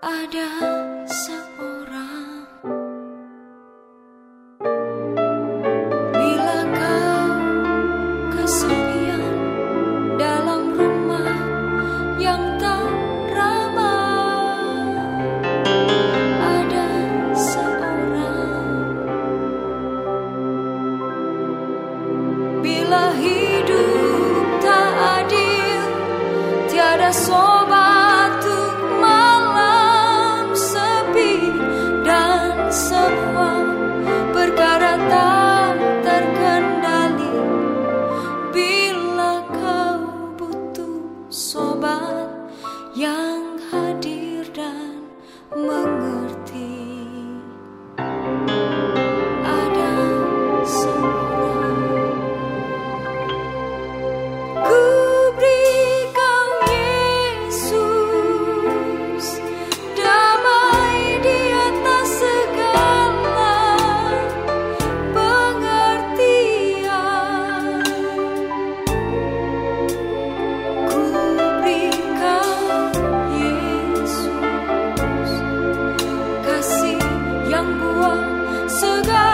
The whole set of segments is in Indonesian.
Ada seorang. Bila kau kesepian Dalam rumah yang tak ramah Ada seorang. Bila hidup tak adil Tiada seorang 阳 to go.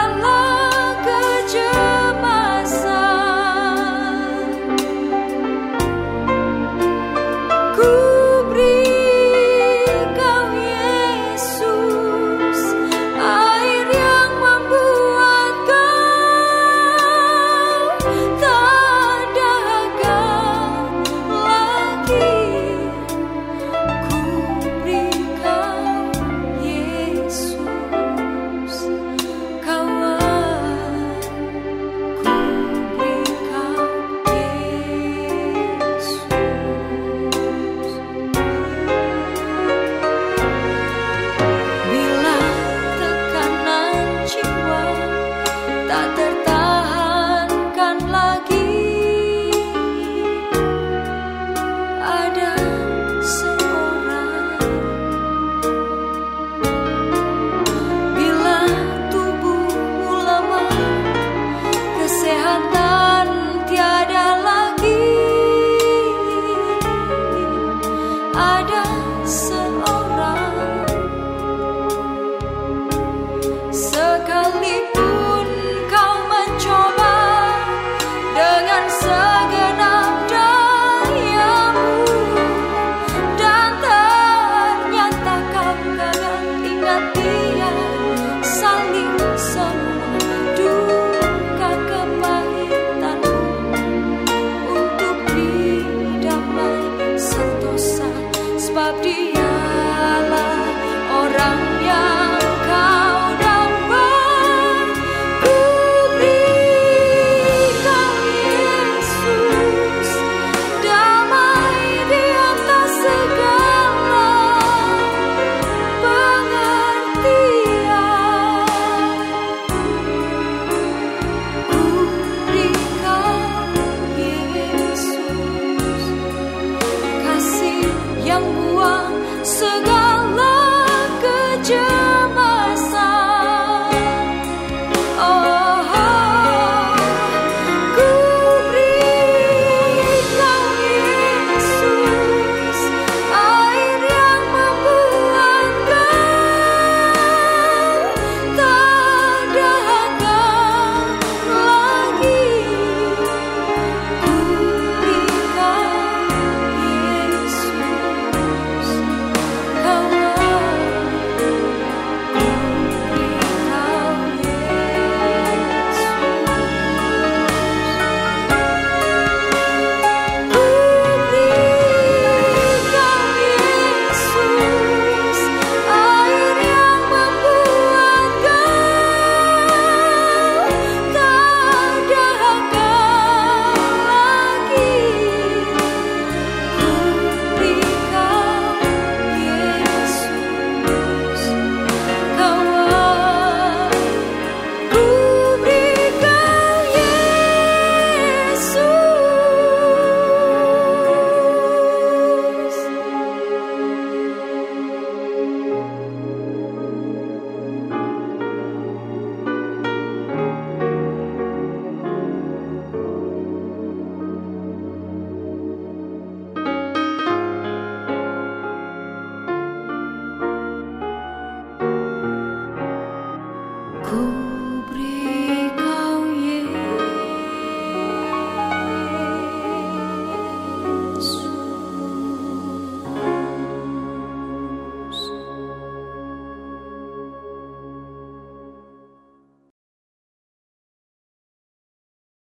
happy